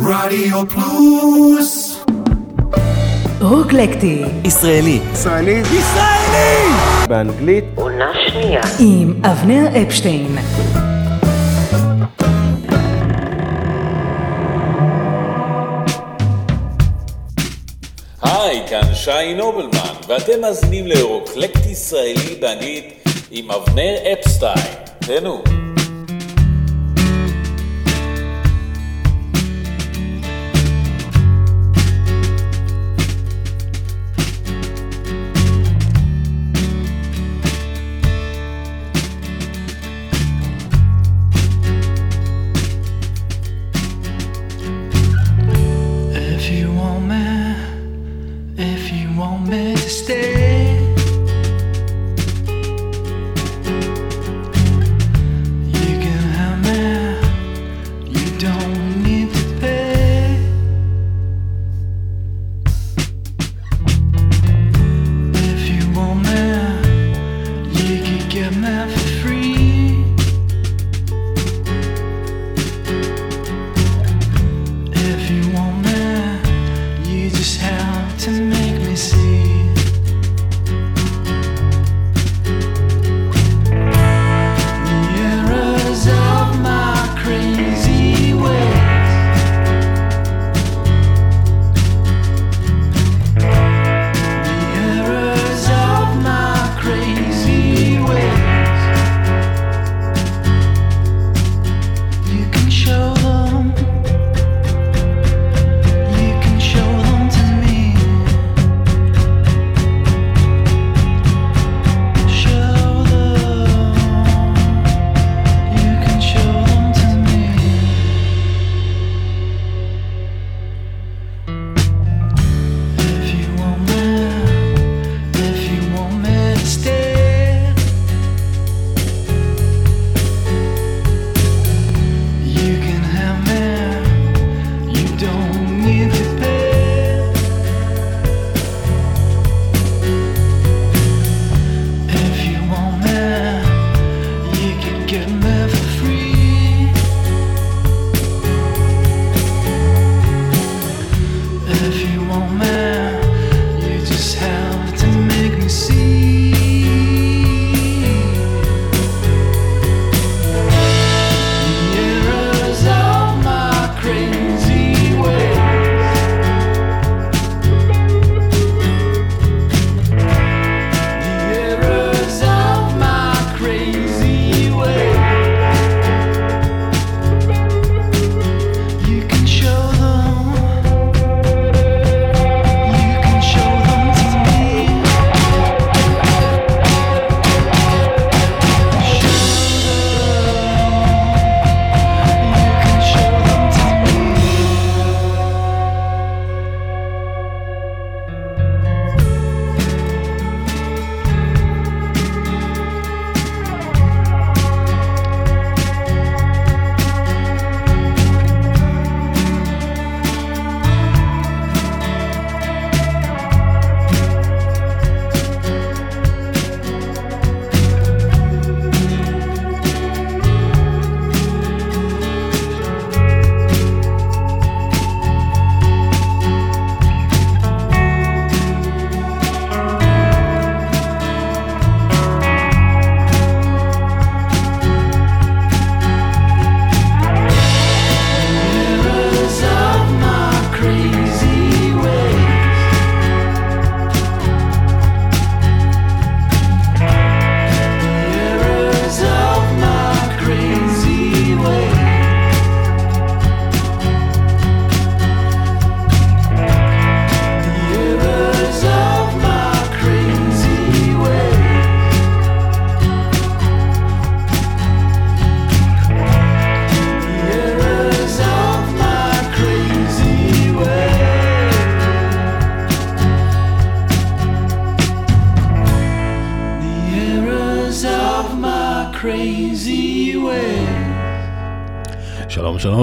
רדיו פלוס. רוקלקטי. ישראלי. ישראלי. ישראלי! באנגלית. עונה שנייה. עם אבנר אפשטיין. היי, כאן שי נובלמן ואתם מזמינים לרוקלקט ישראלי באנגלית עם אבנר אפשטיין. תהנו.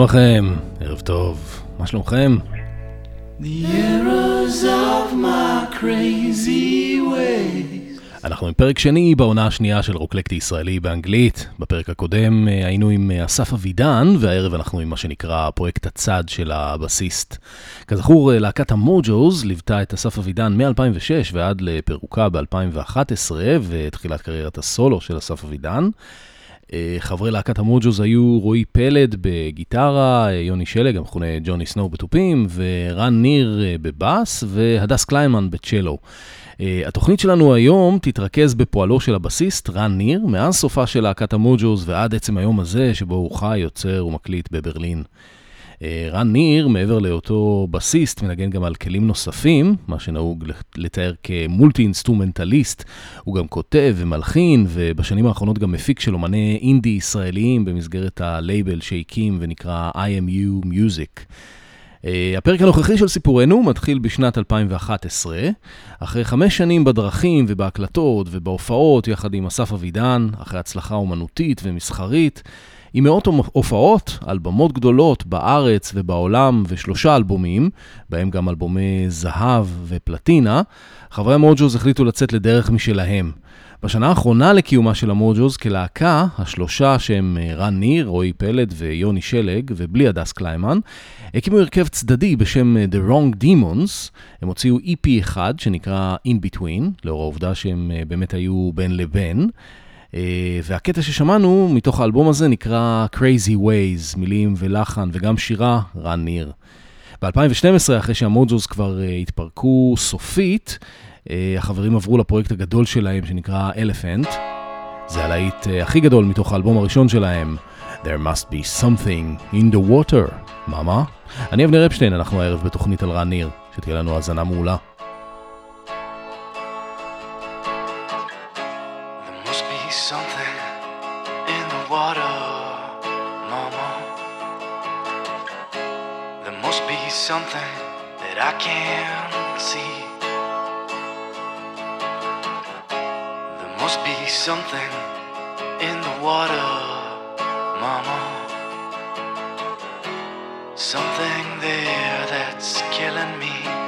לכם, ערב טוב, מה שלומכם? אנחנו עם פרק שני בעונה השנייה של רוקלקט ישראלי באנגלית. בפרק הקודם אה, היינו עם אה, אסף אבידן, והערב אנחנו עם מה שנקרא פרויקט הצד של הבסיסט. כזכור, אה, להקת המוג'וז ליוותה את אסף אבידן מ-2006 ועד לפירוקה ב-2011 ותחילת קריירת הסולו של אסף אבידן. חברי להקת המוג'וז היו רועי פלד בגיטרה, יוני שלג, המכונה ג'וני סנואו בתופים, ורן ניר בבאס, והדס קליינמן בצ'לו. התוכנית שלנו היום תתרכז בפועלו של הבסיסט רן ניר, מאז סופה של להקת המוג'וז ועד עצם היום הזה שבו הוא חי, יוצר ומקליט בברלין. אה, רן ניר, מעבר להיותו בסיסט, מנגן גם על כלים נוספים, מה שנהוג לתאר כ multi-instrumentalist. הוא גם כותב ומלחין, ובשנים האחרונות גם מפיק של אומני אינדי ישראליים במסגרת הלייבל שהקים ונקרא IMU Music. Uh, הפרק הנוכחי של סיפורנו מתחיל בשנת 2011, אחרי חמש שנים בדרכים ובהקלטות ובהופעות יחד עם אסף אבידן, אחרי הצלחה אומנותית ומסחרית, עם מאות הופעות על במות גדולות בארץ ובעולם ושלושה אלבומים, בהם גם אלבומי זהב ופלטינה, חברי המוג'וז החליטו לצאת לדרך משלהם. בשנה האחרונה לקיומה של המוג'וז כלהקה, השלושה שהם אה, רן ניר, רועי פלד ויוני שלג, ובלי הדס קליימן, הקימו הרכב צדדי בשם אה, The Wrong Demons. הם הוציאו EP אחד שנקרא In Between, לאור העובדה שהם אה, באמת היו בין לבין. והקטע ששמענו מתוך האלבום הזה נקרא Crazy Ways, מילים ולחן וגם שירה, רן ניר. ב-2012, אחרי שהמוג'וז כבר התפרקו סופית, אה, החברים עברו לפרויקט הגדול שלהם שנקרא Elephant. זה הלהיט אה, הכי גדול מתוך האלבום הראשון שלהם, There must be something in the water. מה מה? אני אבנר אפשטיין, אנחנו הערב בתוכנית על רן ניר, שתהיה לנו האזנה מעולה. Something that I can't see. There must be something in the water, mama. Something there that's killing me.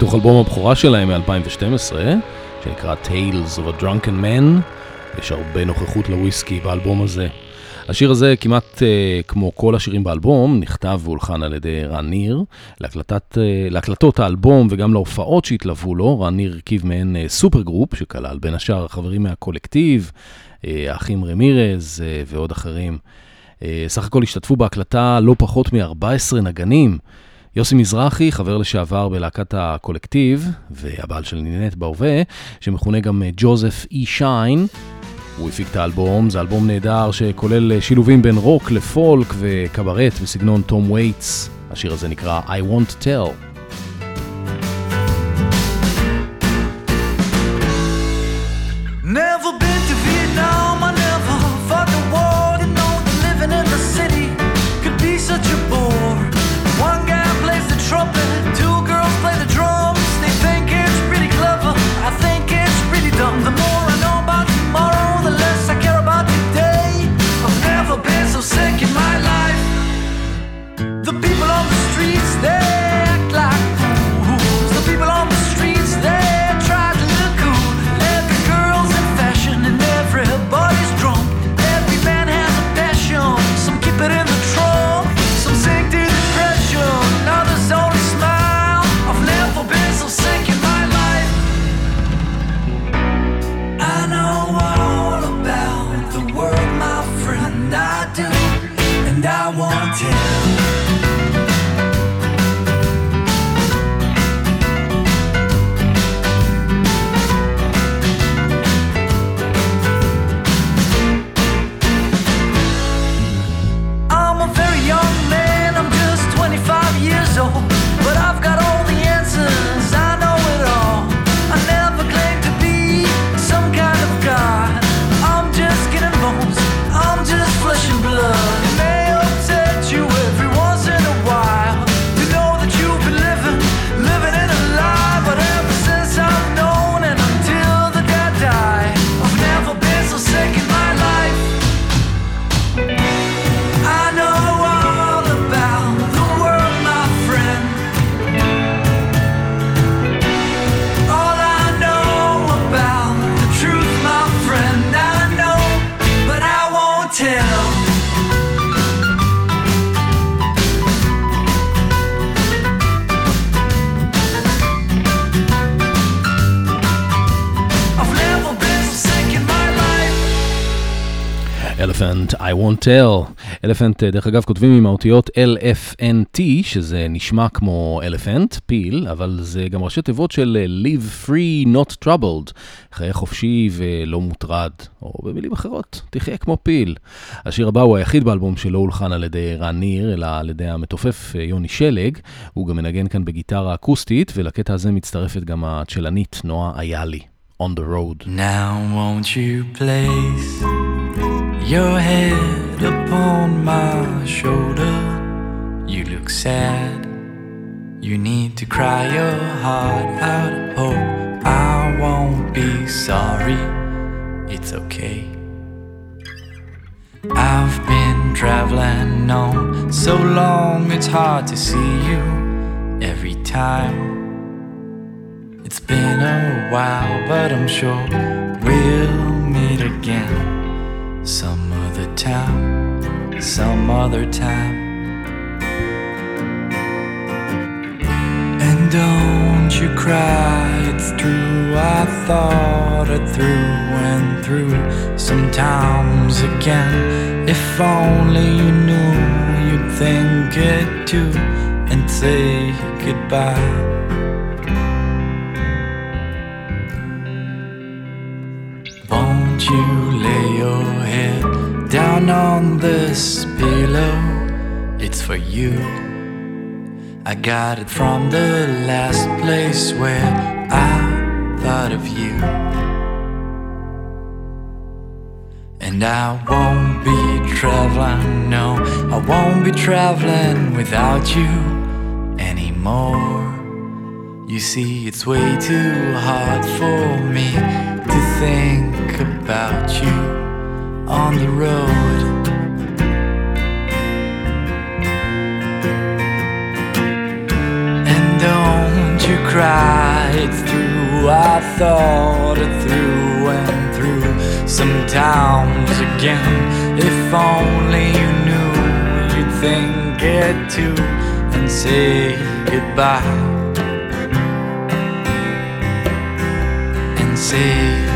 מתוך אלבום הבכורה שלהם מ-2012, שנקרא Tales of a Drunken Man. יש הרבה נוכחות לוויסקי באלבום הזה. השיר הזה, כמעט אה, כמו כל השירים באלבום, נכתב והולחן על ידי רן ניר. להקלטת, אה, להקלטות האלבום וגם להופעות שהתלוו לו, רן ניר הרכיב מעין אה, supergroup, שכלל בין השאר חברים מהקולקטיב, uh, האחים רמירז uh, ועוד אחרים. Uh, סך הכל השתתפו בהקלטה לא פחות מ-14 נגנים. יוסי מזרחי, חבר לשעבר בלהקת הקולקטיב, והבעל של נינט בהווה, שמכונה גם Joseph E. Shine. הוא הפיק את האלבום, זה אלבום נהדר שכולל שילובים בין רוק לפולק וקברט בסגנון תום וייטס. השיר הזה נקרא I Won't Tell. Tell. אלפנט, דרך אגב, כותבים עם האותיות LFNT, שזה נשמע כמו אלפנט, פיל, אבל זה גם ראשי תיבות של אה, Live Free Not Troubled, חיה חופשי ולא מוטרד, או במילים אחרות, תחיה כמו פיל. השיר הבא הוא היחיד באלבום שלא הולחן על ידי רן ניר, אלא על ידי המתופף אה, יוני שלג. הוא גם מנגן כאן בגיטרה אקוסטית, ולקטע הזה מצטרפת גם הצ'לנית נועה איילי, On the Road. Now won't you place your head upon my shoulder? You look sad. You need to cry your heart out. Hope I won't be sorry. It's okay. I've been traveling on so long it's hard to see you every time. It's been a while, but I'm sure we'll meet again. Some other time, some other time. And don't you cry, it's true. I thought it through and through. Sometimes again, if only you knew, you'd think it too and say goodbye. Won't you lay your down on this pillow? It's for you. I got it from the last place where I thought of you. And I won't be traveling, no, I won't be traveling without you anymore. You see, it's way too hard for me to think about you on the road. And don't you cry it through. I thought it through and through. Sometimes again, if only you knew, you'd think it too and say goodbye. And say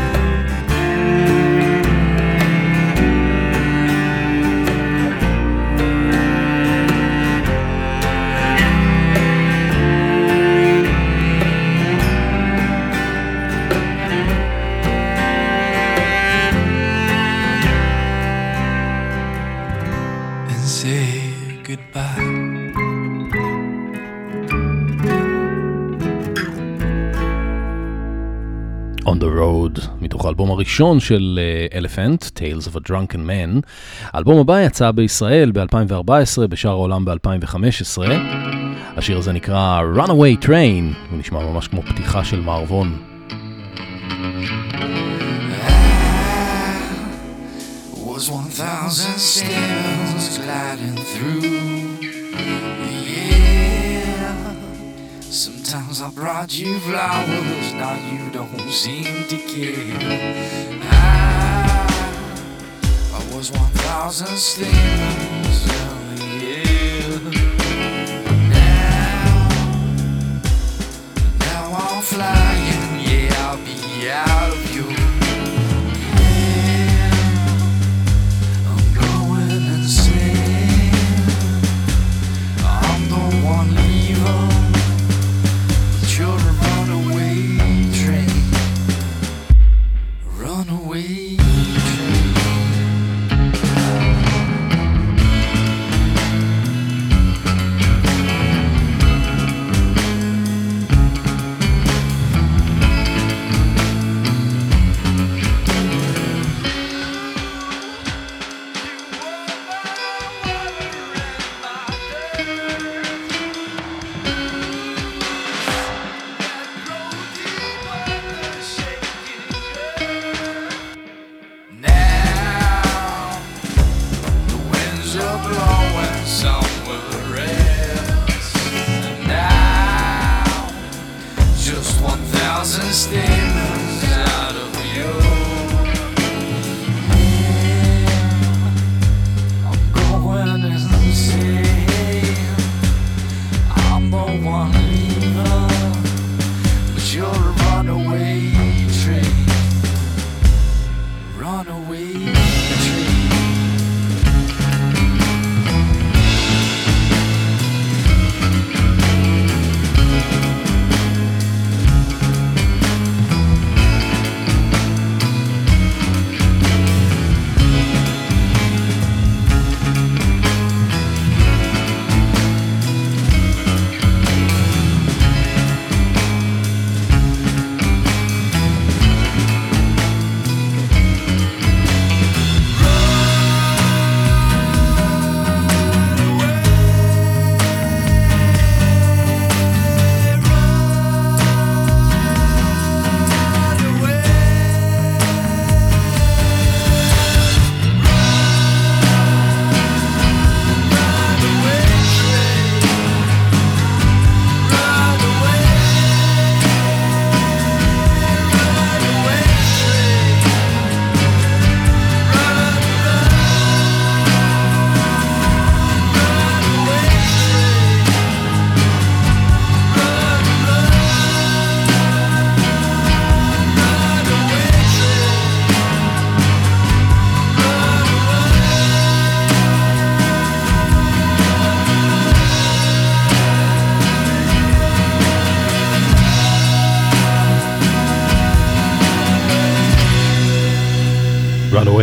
מתוך האלבום הראשון של uh, Tales of a Drunken Man. האלבום הבא יצא בישראל ב-2014, בשאר העולם ב-2015. השיר הזה נקרא Runaway Train, הוא נשמע ממש כמו פתיחה של מערבון. was 1,000 stems gliding through Sometimes I brought you flowers, now you don't seem to care. I, I was one thousand steamers, yeah. Now, now I'm flying, yeah, I'll be out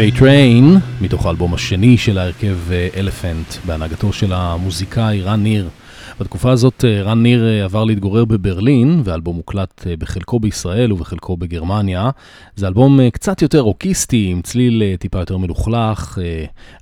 Runaway Train, מתוך האלבום השני של ההרכב Elephant, בהנהגתו של המוזיקאי רן ניר. בתקופה הזאת אה, רן ניר אה, עבר להתגורר בברלין, והאלבום הוקלט אה, בחלקו בישראל ובחלקו בגרמניה. זה אלבום קצת יותר רוקיסטי, עם צליל טיפה יותר מלוכלך.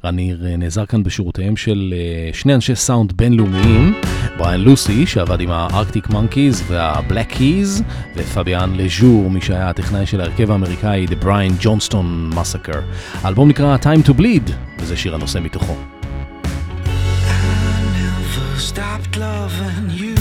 רן ניר נעזר כאן בשירותיהם של שני אנשי סאונד בינלאומיים, בריאן לוסי, שעבד עם ה Arctic Monkeys וה Black Keys, ופביאן לז'ור, מי שהיה הטכנאי של ההרכב האמריקאי, The Brian Jonestown Massacre. האלבום נקרא Time to Bleed, וזה שיר הנושא מתוכו. stopped loving you.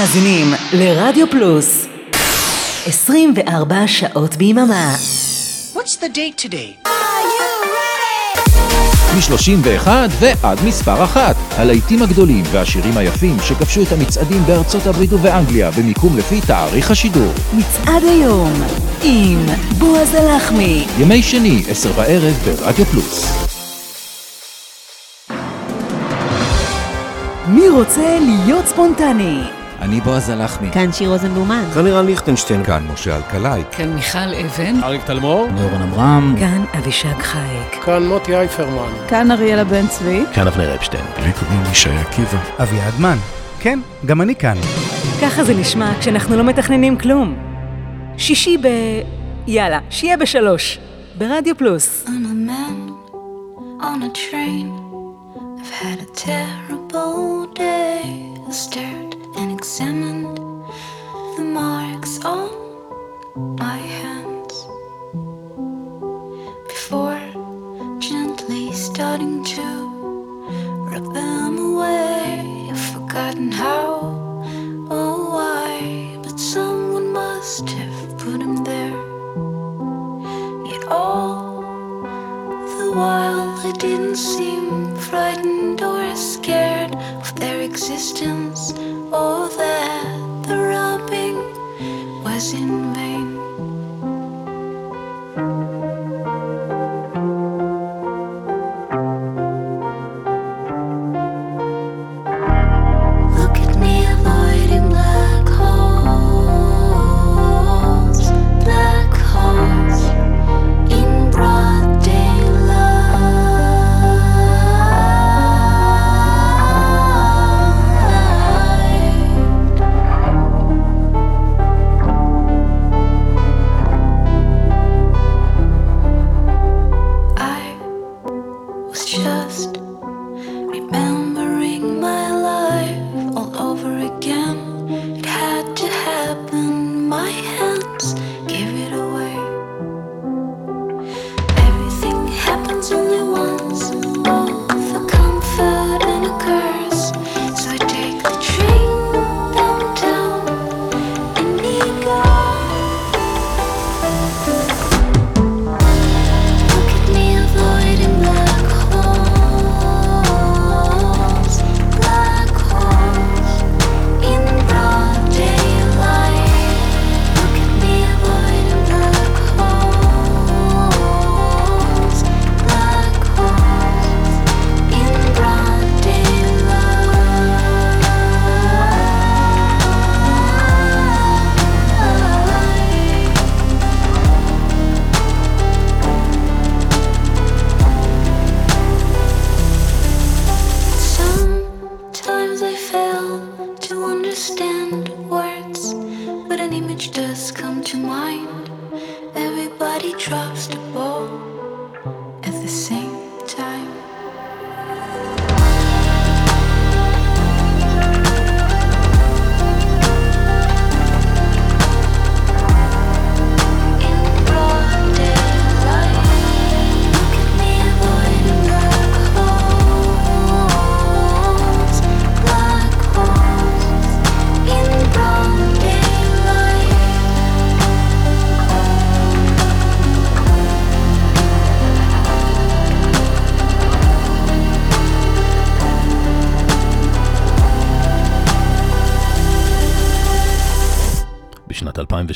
מאזינים לרדיו פלוס 24 שעות ביממה. What's the date today? מ-31 ועד מספר אחת. הלהיטים הגדולים והשירים היפים שכבשו את המצעדים בארצות הברית ובאנגליה במיקום לפי תאריך השידור. מצעד היום עם בועז הלחמי. ימי שני, עשר בערב ברדיו פלוס. מי רוצה להיות ספונטני? אני בועז הלחמי. כאן שיר רוזנבלומן. כאן לירן ליכטנשטיין. כאן משה אלקלעי. כאן מיכל אבן. אריק תלמור. נורן עמרם. כאן אבישג חייק. כאן מוטי אייפרמן. כאן אריאלה בן צבי. כאן אבנר אפשטיין. לי קוראים ישי עקיבא. אביעד מן. כן, גם אני כאן. ככה זה נשמע כשאנחנו לא מתכננים כלום. שישי ב... יאללה, שיהיה בשלוש. ברדיו פלוס. I'm a man on a train. I've had a terrible day. I stared and examined the marks on my hands before gently starting to rub them away. I've forgotten how or why, but someone must have put them there. Yet all the while I didn't seem frightened or scared existence or that the rubbing was in vain.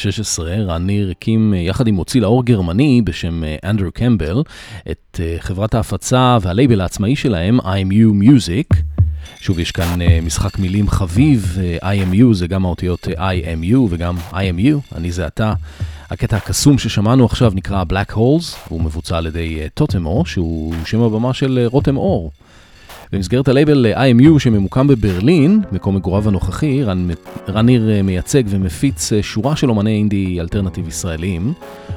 ב-2016, רן ניר הקים אה, יחד עם מוציא לאור גרמני בשם אה, אנדרו קמבל את אה, חברת ההפצה והלייבל העצמאי שלהם, IMU Music. שוב, יש כאן משחק מילים חביב, IMU זה גם האותיות IMU וגם IMU, אני זה אתה. הקטע הקסום ששמענו עכשיו נקרא Black Holes, הוא מבוצע על ידי טוטם אור, שהוא שם הבמה של רותם אור, במסגרת הלייבל IMU שממוקם בברלין, מקום מגוריו הנוכחי, רן, רן ניר אה, מייצג ומפיץ אה, שורה של אומני אינדי אלטרנטיב ישראלים.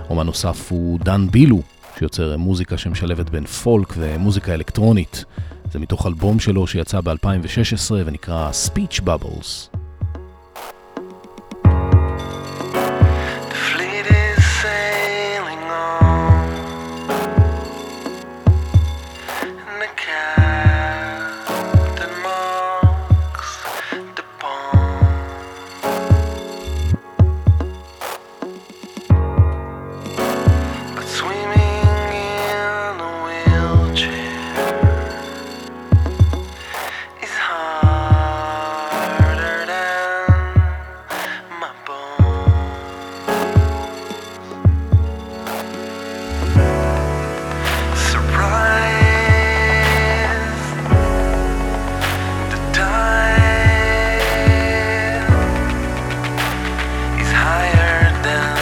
אומן נוסף הוא דן בילו, שיוצר אה, מוזיקה שמשלבת בין פולק ומוזיקה אלקטרונית. זה מתוך אלבום שלו שיצא ב-2016 ונקרא Speech Bubbles. down.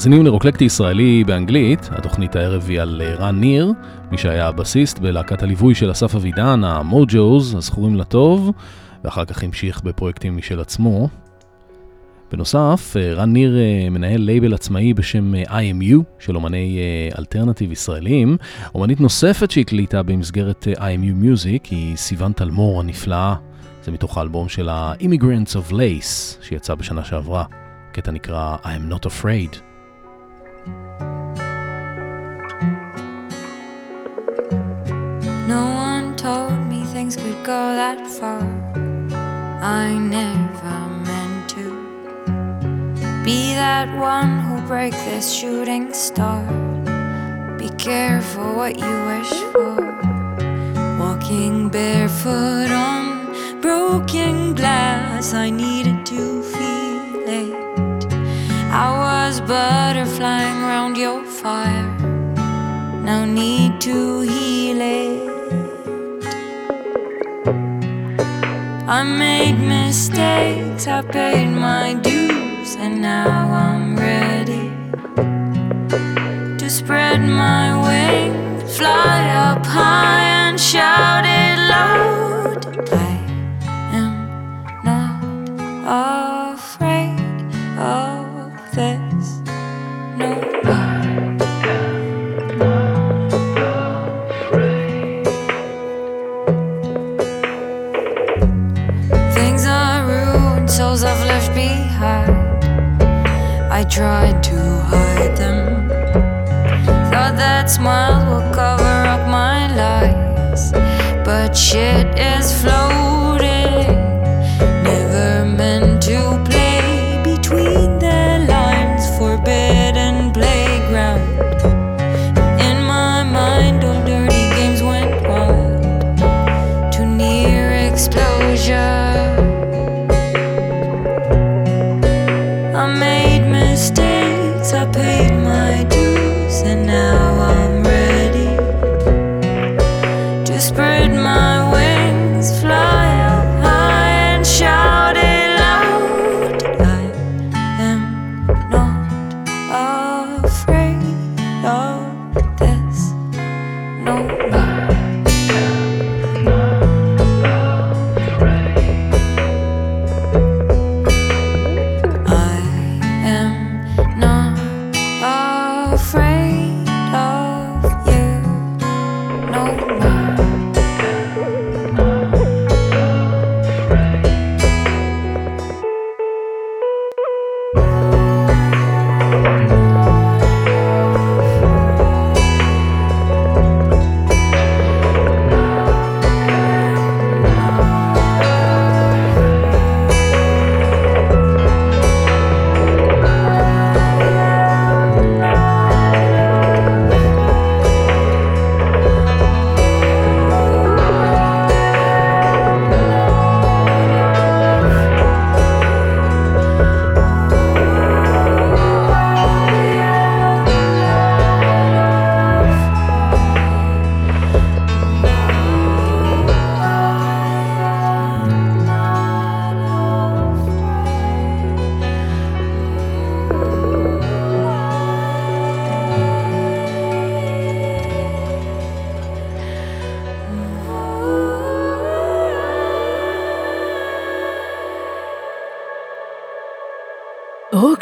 מאזינים לרוקלקטי ישראלי באנגלית, התוכנית הערב היא על אה, רן ניר, מי שהיה הבסיסט בלהקת הליווי של אסף אבידן, המוג'וז, הזכורים לטוב, ואחר כך המשיך בפרויקטים משל עצמו. בנוסף, אה, רן ניר אה, מנהל לייבל עצמאי בשם IMU של אומני אלטרנטיב ישראלים. אומנית נוספת שהקליטה במסגרת IMU Music היא סיוון תלמור הנפלאה. זה מתוך האלבום של ה-Immigrants of Lace שיצא בשנה שעברה. קטע נקרא I'm Not Afraid. No one told me things could go that far. I never meant to be that one who break this shooting star. Be careful what you wish for. Walking barefoot on broken glass, I needed to feel it. I was butterflying around your fire. No need to heal it. I made mistakes, I paid my dues, and now I'm ready to spread my wings, fly up high and shout it loud. I am not tried to hide them. Thought that smile will cover up my lies. But shit is floating.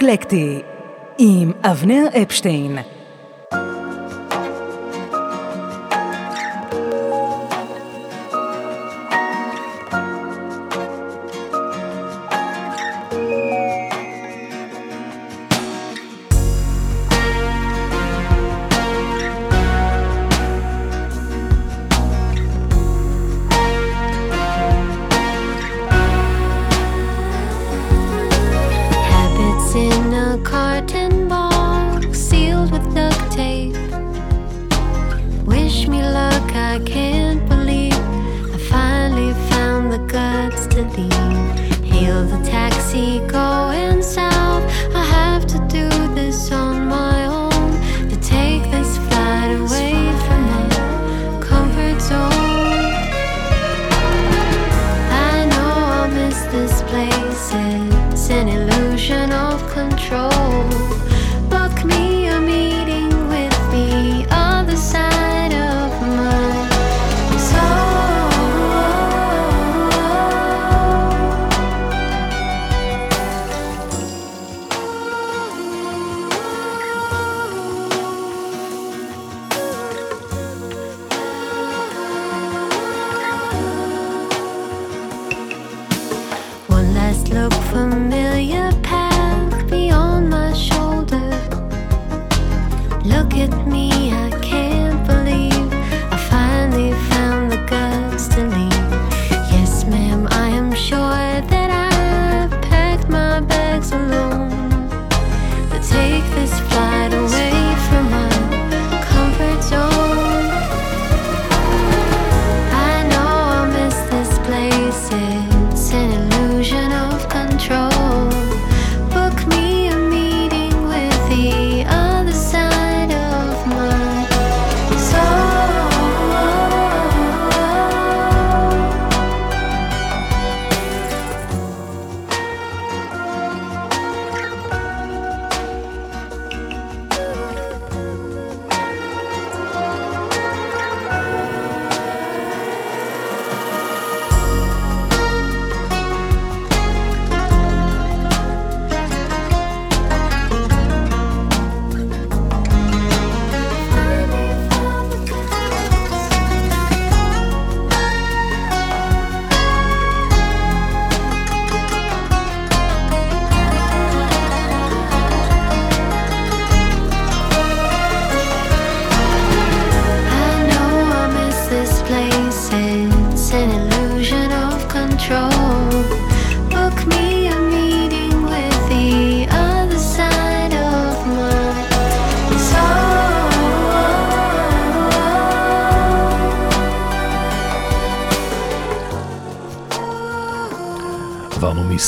רוקלקטי עם אבנר אפשטיין.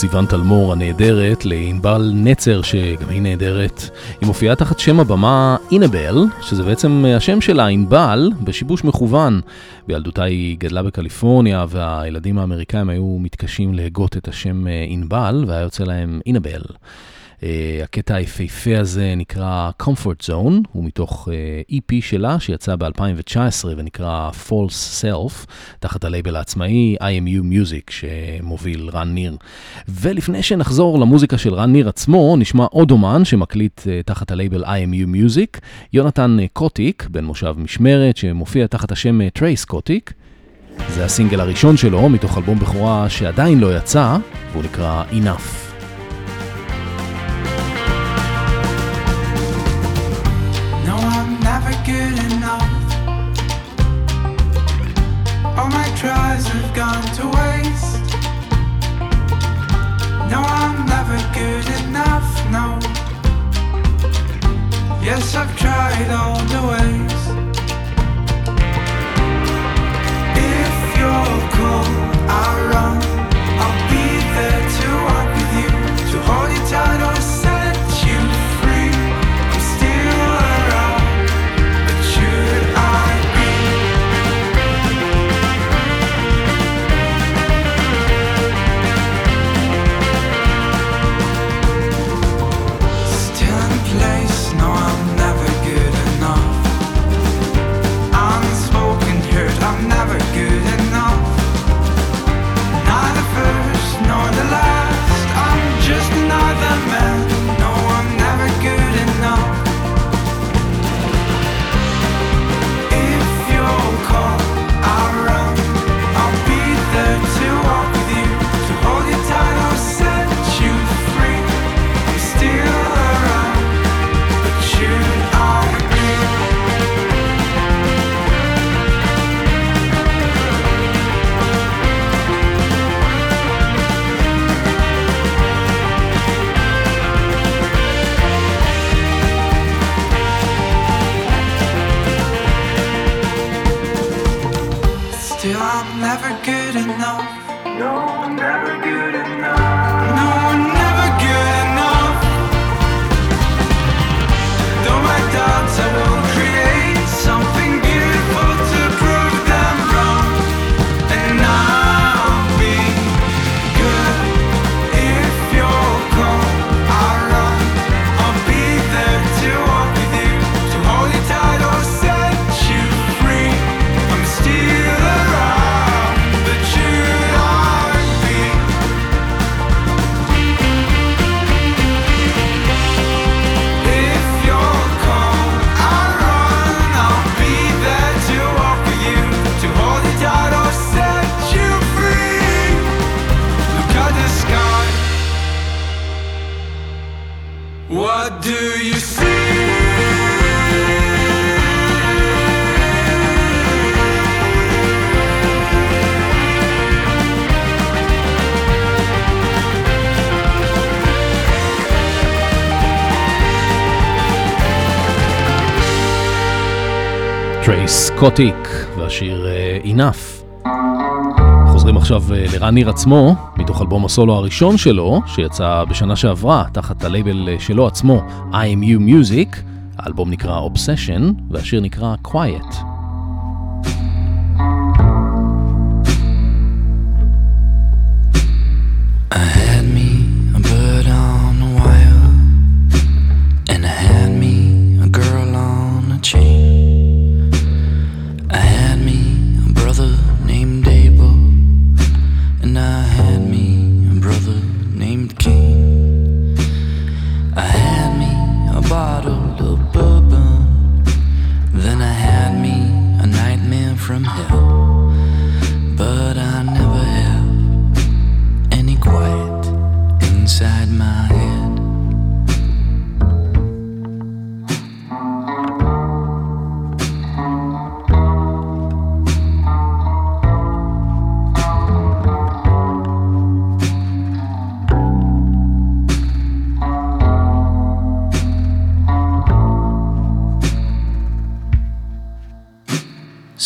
סיוון תלמור הנהדרת לענבל נצר, שגם היא נהדרת. היא מופיעה תחת שם הבמה אינבל, שזה בעצם השם שלה, ענבל, בשיבוש מכוון. בילדותה היא גדלה בקליפורניה, והילדים האמריקאים היו מתקשים להגות את השם ענבל, והיה יוצא להם אינבל. Uh, הקטע היפהפה הזה נקרא Comfort Zone, הוא מתוך uh, EP שלה שיצא ב-2019 ונקרא False Self, תחת הלייבל העצמאי IMU Music שמוביל רן ניר. ולפני שנחזור למוזיקה של רן ניר עצמו, נשמע עוד אומן שמקליט אה, תחת הלייבל IMU Music, יונתן קוטיק, בן מושב משמרת, שמופיע תחת השם טרייס קוטיק. זה הסינגל הראשון שלו מתוך אלבום בכורה שעדיין לא יצא, והוא נקרא Enough. I don't do it. טרייס קוטיק והשיר אה, Enough. חוזרים עכשיו אה, לרן ניר עצמו, מתוך אלבום הסולו הראשון שלו, שיצא בשנה שעברה, תחת הלייבל אה, שלו עצמו, IMU Music. האלבום נקרא Obsession, והשיר נקרא Quiet.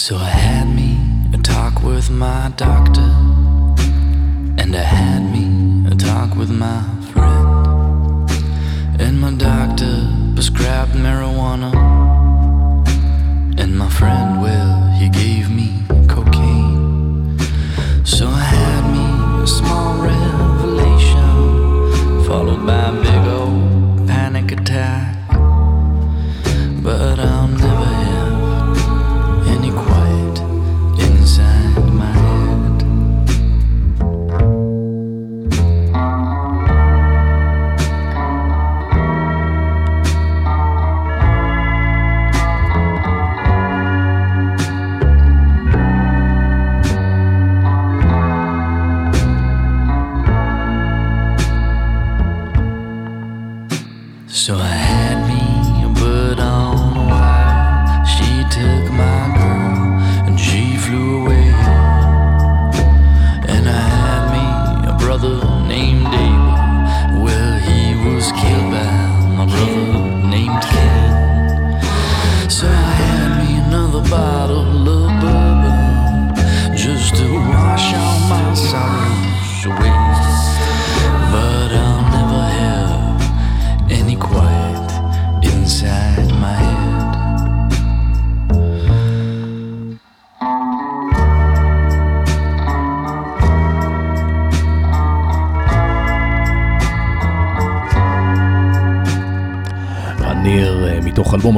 So I had me a talk with my doctor. And I had me a talk with my friend. And my doctor prescribed marijuana. And my friend, well, he gave me cocaine. So I had me a small revelation,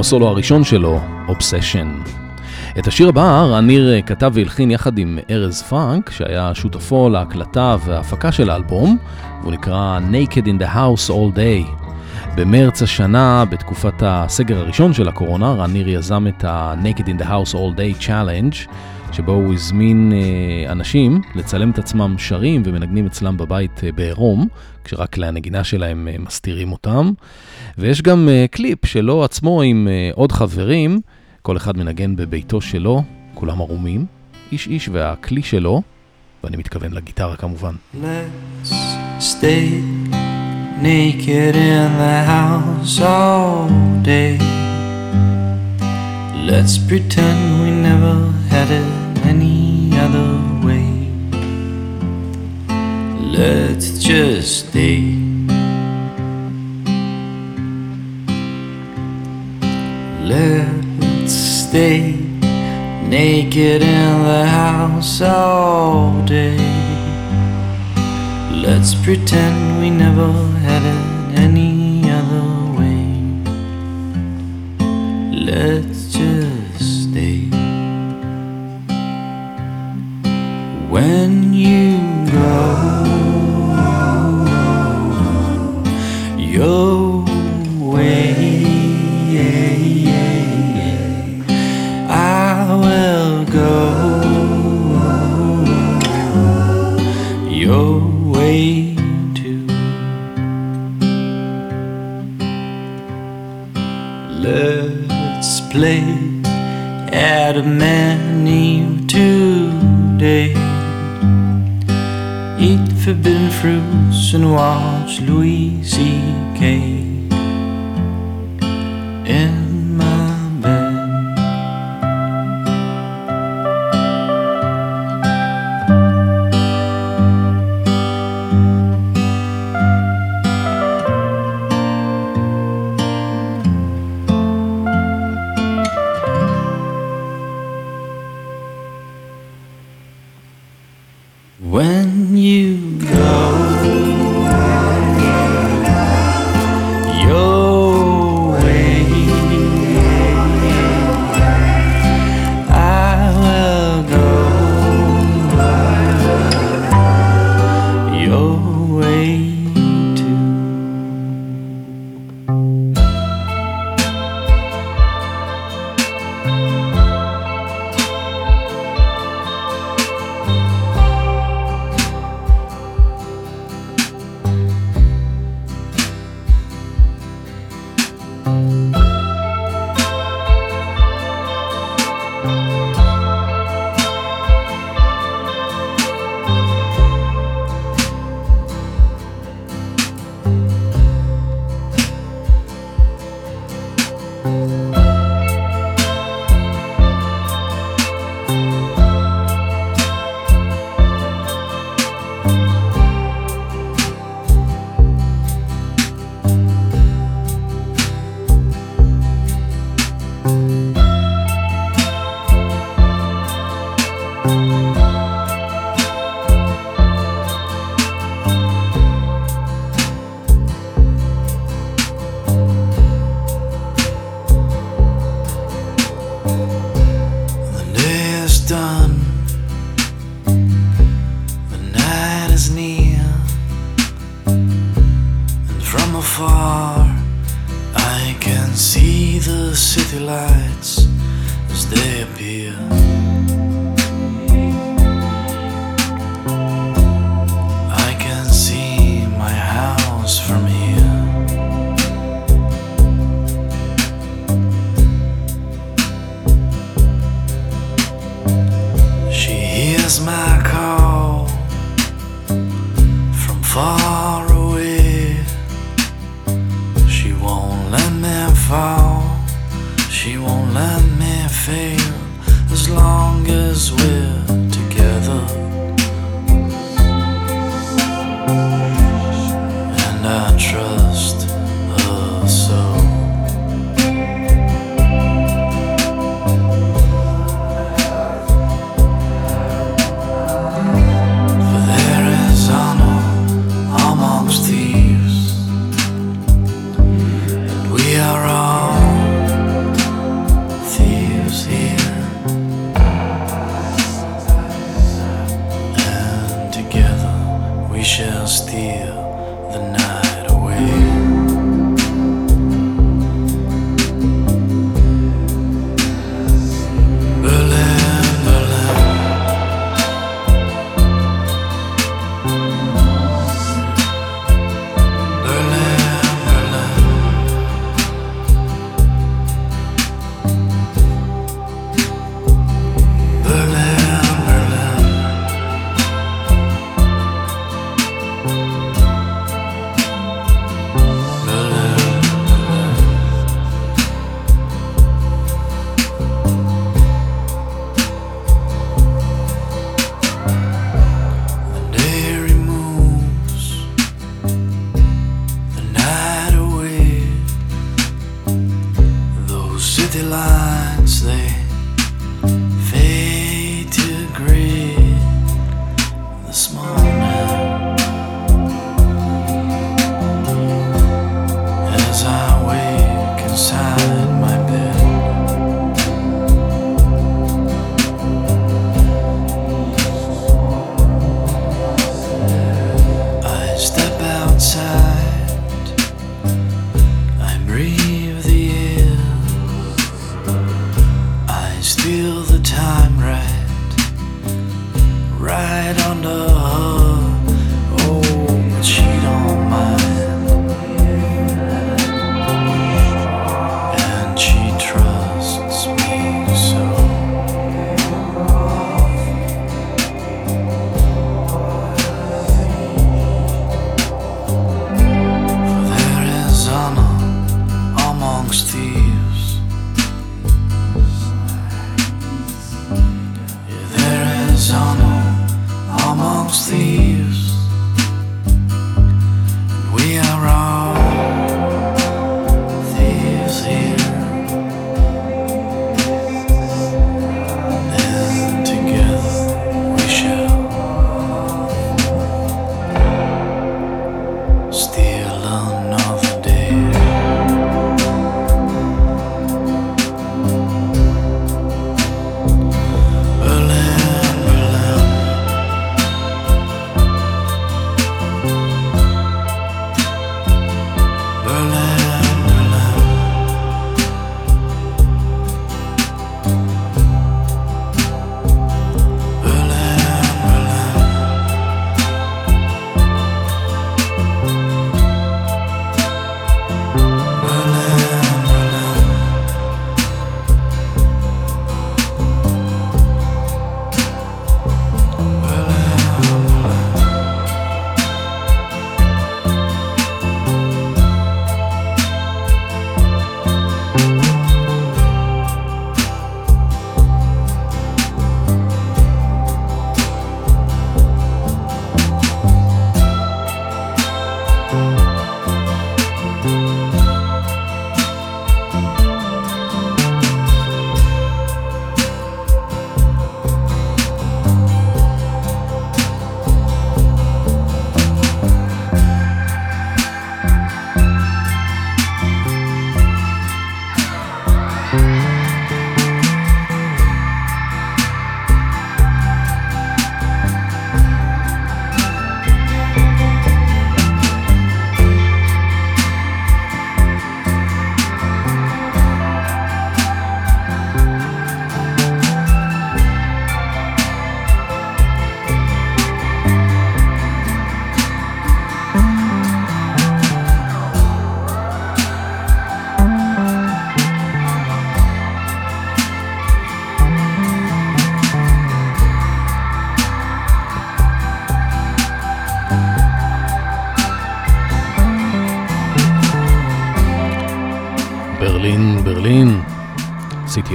הסולו הראשון שלו, Obsession. את השיר הבא רן ניר אה, כתב והלחין יחד עם ארז פרנק, שהיה שותפו להקלטה וההפקה של האלבום, והוא נקרא Naked in the House All Day. במרץ השנה, בתקופת הסגר הראשון של הקורונה, רן ניר יזם את ה-Naked in the House All Day Challenge, שבו הוא הזמין אה, אנשים לצלם את עצמם שרים ומנגנים אצלם בבית אה, בעירום, כשרק כלי הנגינה שלהם מסתירים אותם. ויש גם אה, קליפ שלו עצמו עם אה, עוד חברים, כל אחד מנגן בביתו שלו, כולם ערומים, איש איש והכלי שלו, ואני מתכוון לגיטרה כמובן. Let's stay naked in the house all day. Let's pretend we never had it any other way. Let's just stay. Let's stay naked in the house all day. Let's pretend we never had it any other way. Let's just stay. When you go and watch Louis. see the city lights as they appear.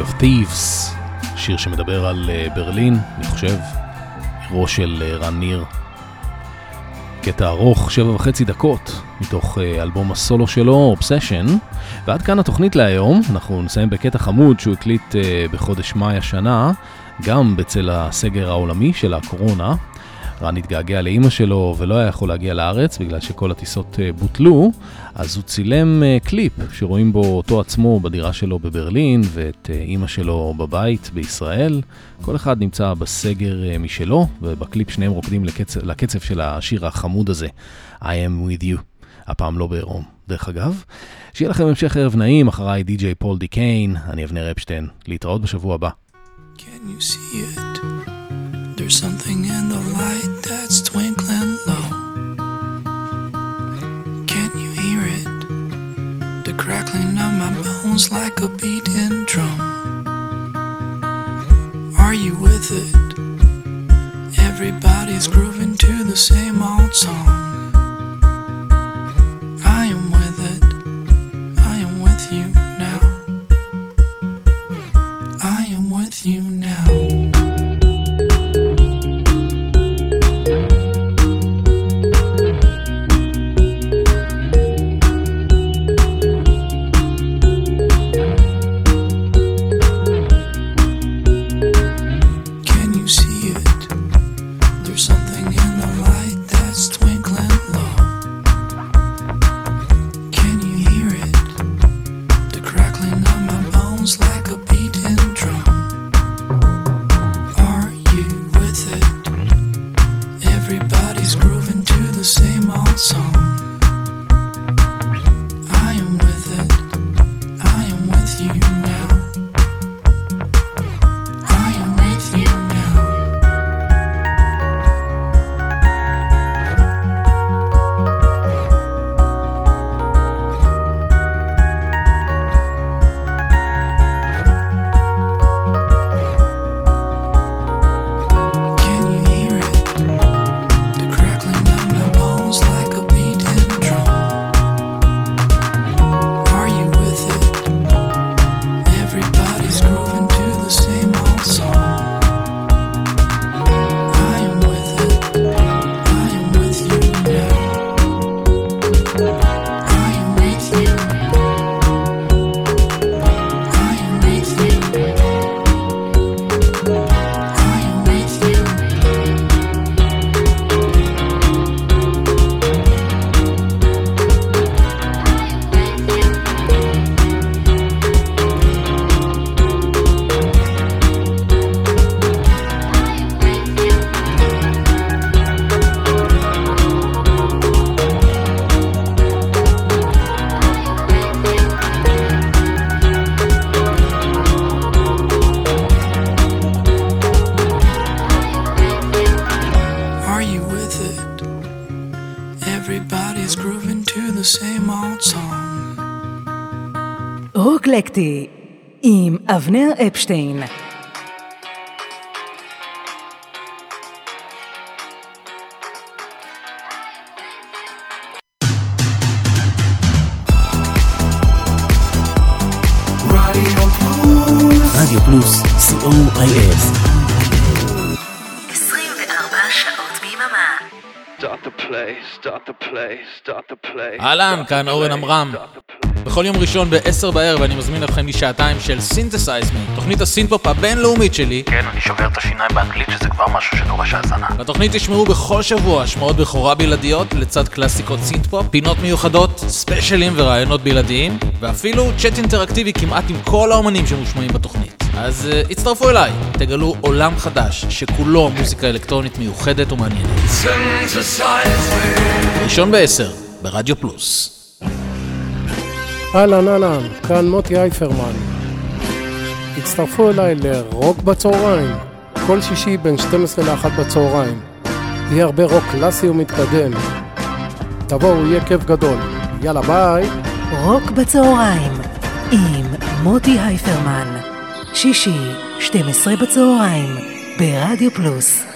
Of Thieves, שיר שמדבר על אה, ברלין, אני חושב, עירו של אה, רן ניר. קטע ארוך, שבע וחצי דקות, מתוך אה, אלבום הסולו שלו, Obsession. ועד כאן התוכנית להיום, אנחנו נסיים בקטע חמוד שהוא הקליט בחודש מאי השנה, גם בצל הסגר העולמי של הקורונה. רן התגעגע לאימא שלו ולא היה יכול להגיע לארץ בגלל שכל הטיסות אה, בוטלו, אז הוא צילם אה, קליפ שרואים בו אותו עצמו בדירה שלו בברלין ואת אה, אימא שלו בבית בישראל. כל אחד נמצא בסגר משלו, ובקליפ שניהם רוקדים לקצב, לקצב של השיר החמוד הזה, I am with you. הפעם לא בעירום. דרך אגב, שיהיה לכם המשך ערב נעים, אחריי די.ג'יי פול די קיין, אני אבנר אפשטיין, להתראות בשבוע הבא. Can you see it? There's something in the light that's twinkling low. Can you hear it? The crackling of my bones like a beating drum. Are you with it? Everybody's grooving to the same old song. I am with it. I am with you now. I am with you now. רוקלקטי עם אבנר אפשטיין. רדיו פלוס, co.il 24 שעות ביממה. play, start the play, start the play. אהלן, כאן אורן עמרם. בכל יום ראשון ב-10 בערב אני מזמין אתכם לשעתיים של Synthesize Me, תוכנית הסינתפופ הבינלאומית שלי. כן, אני שובר את השיניים באנגלית שזה כבר משהו שדורש האזנה. בתוכנית תשמעו בכל שבוע השמעות בכורה בלעדיות לצד קלאסיקות סינתפופ, פינות מיוחדות, ספיישלים וראיונות בלעדיים, ואפילו צ'אט אינטראקטיבי כמעט עם כל האומנים שמושמעים בתוכנית. אז uh, הצטרפו אליי, תגלו עולם חדש שכולו מוזיקה אלקטרונית מיוחדת ומעניינת. ראשון בעשר, ברדיו פלוס. אהלן אהלן, כאן מוטי אייפרמן. הצטרפו אליי לרוק בצהריים, כל שישי בין 12 ל-1 בצהריים. יהיה הרבה רוק קלאסי ומתקדם. תבואו, יהיה כיף גדול. יאללה ביי. רוק בצהריים, עם מוטי אייפרמן. שישי, 12 בצהריים, ברדיו פלוס.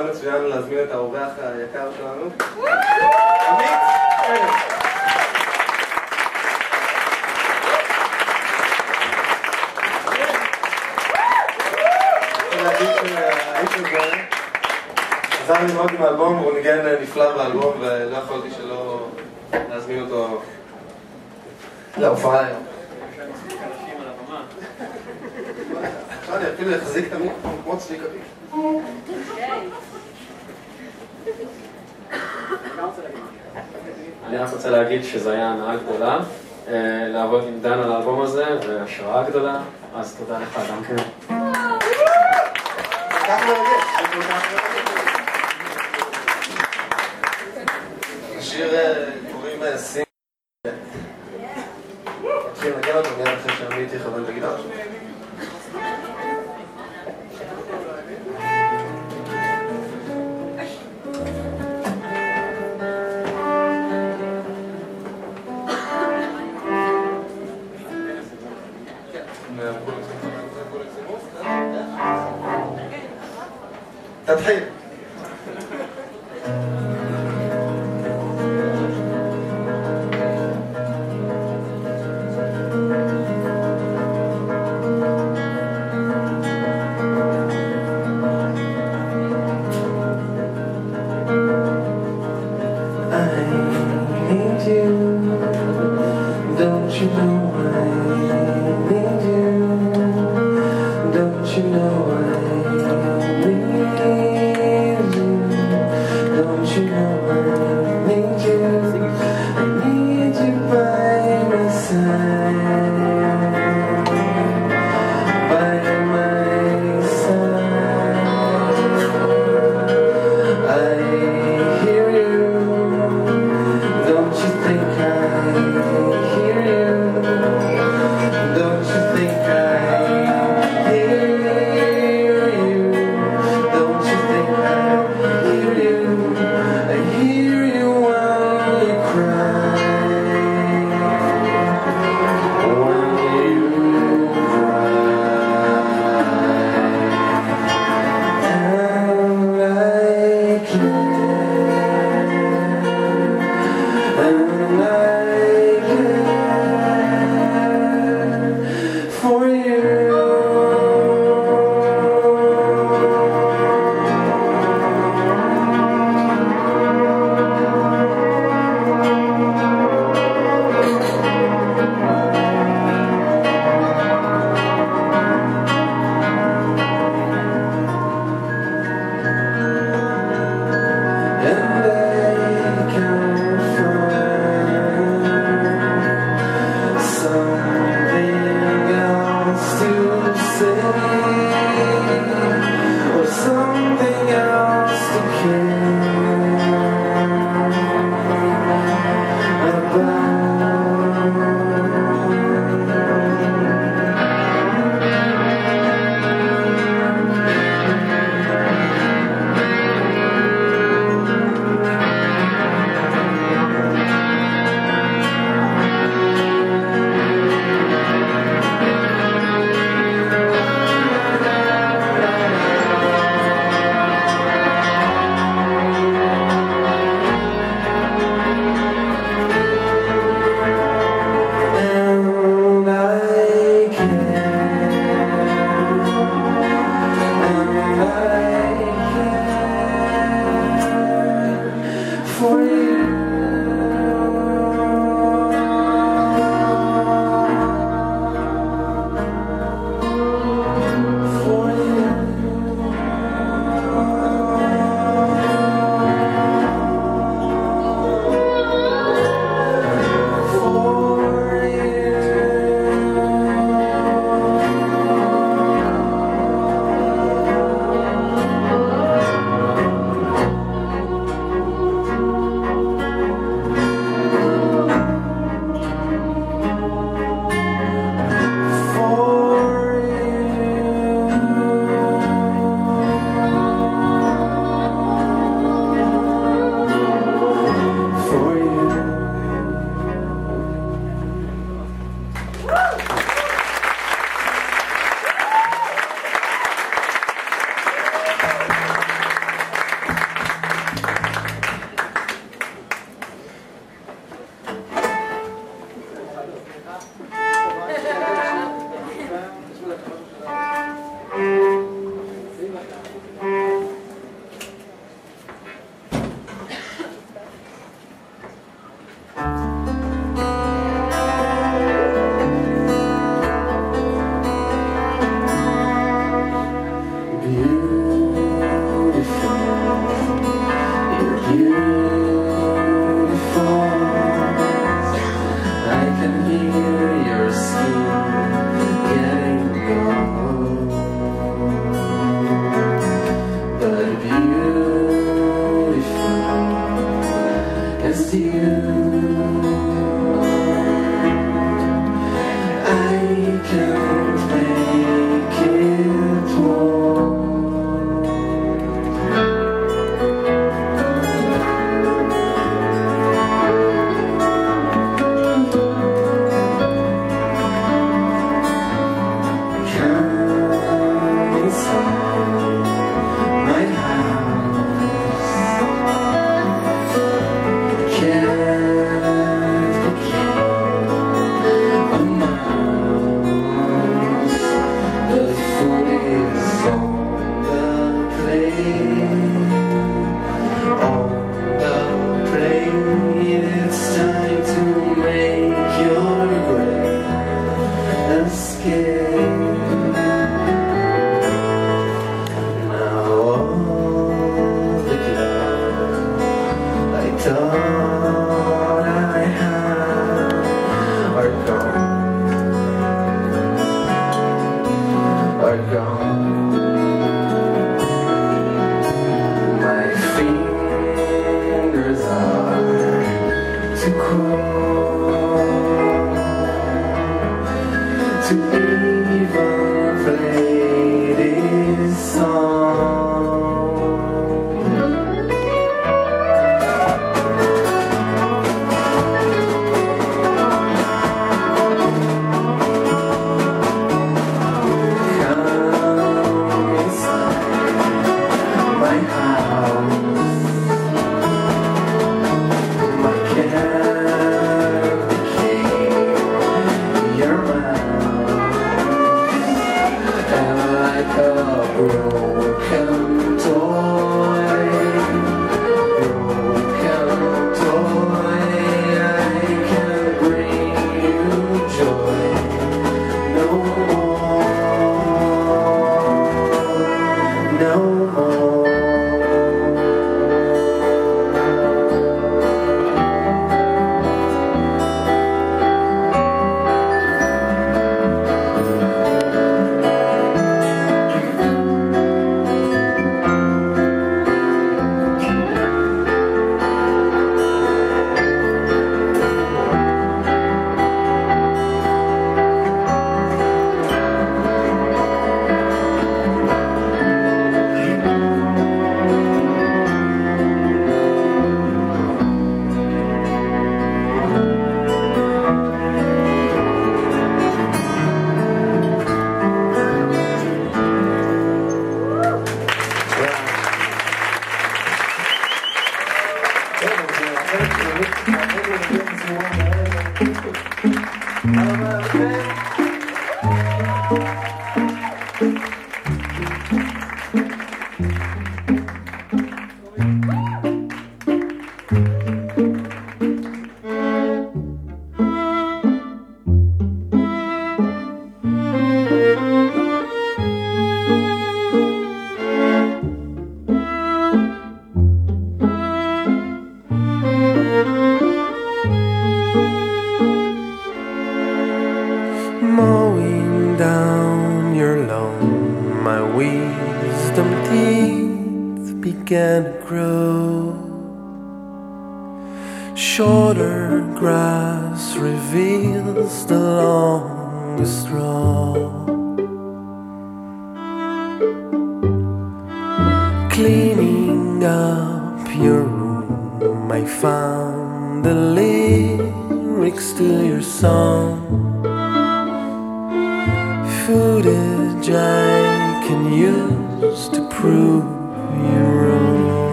זמן מצוין להזמין את האורח היקר שלנו. עמית ארז. עזר לי מאוד עם האלבום, הוא ניגן נפלא באלבום ולא יכולתי שלא להזמין אותו להופעה היום. עכשיו אני אפילו אחזיק את המיקרופון כמו צביקה. אני רק רוצה להגיד שזו הייתה הנאה גדולה אה, לעבוד עם דן על האלבום הזה, והשראה גדולה, אז תודה לך גם כן.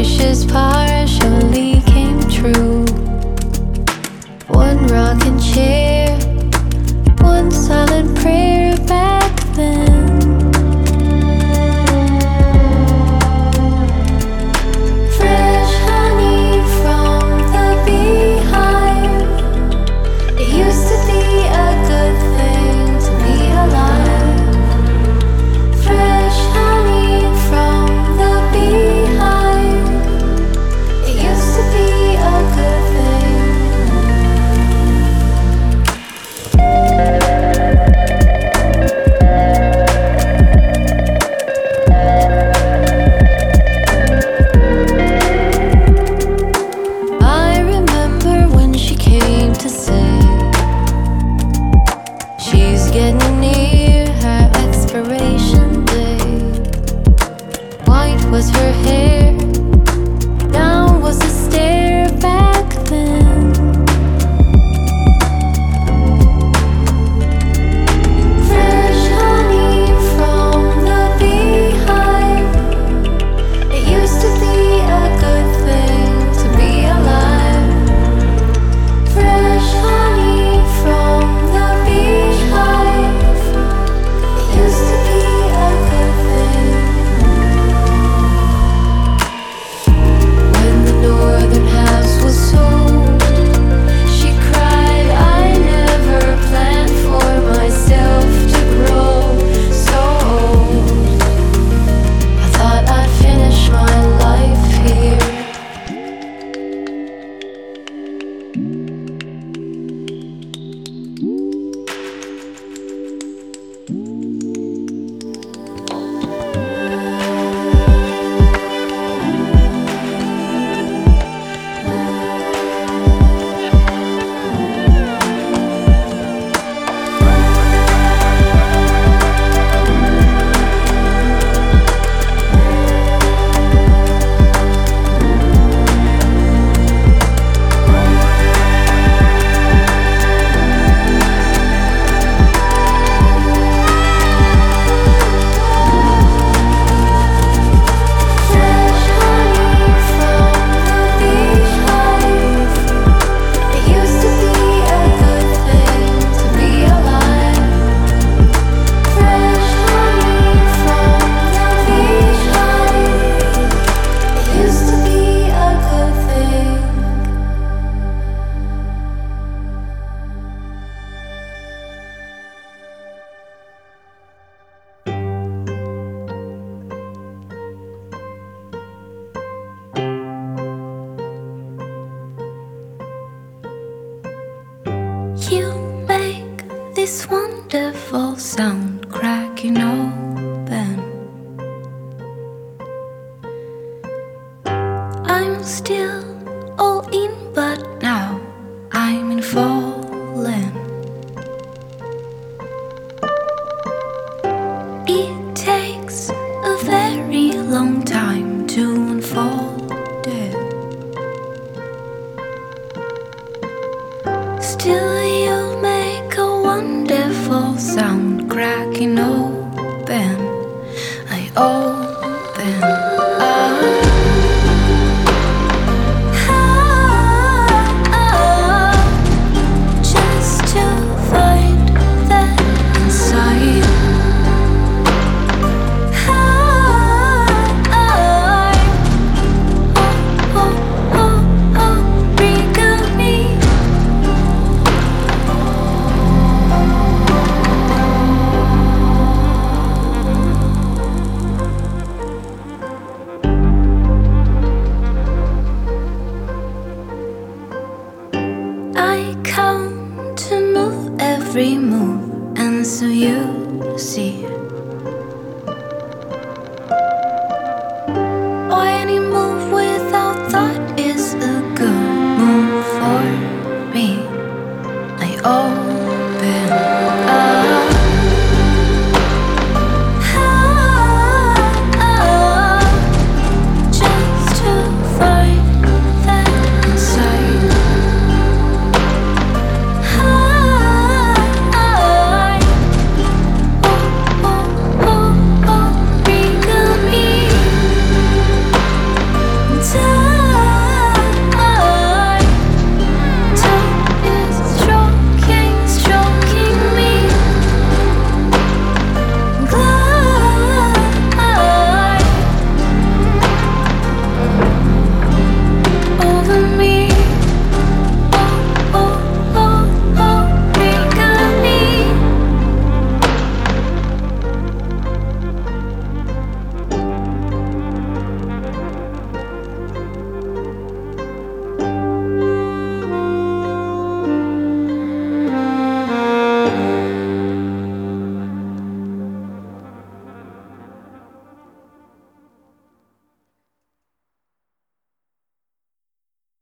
wishes part. Sound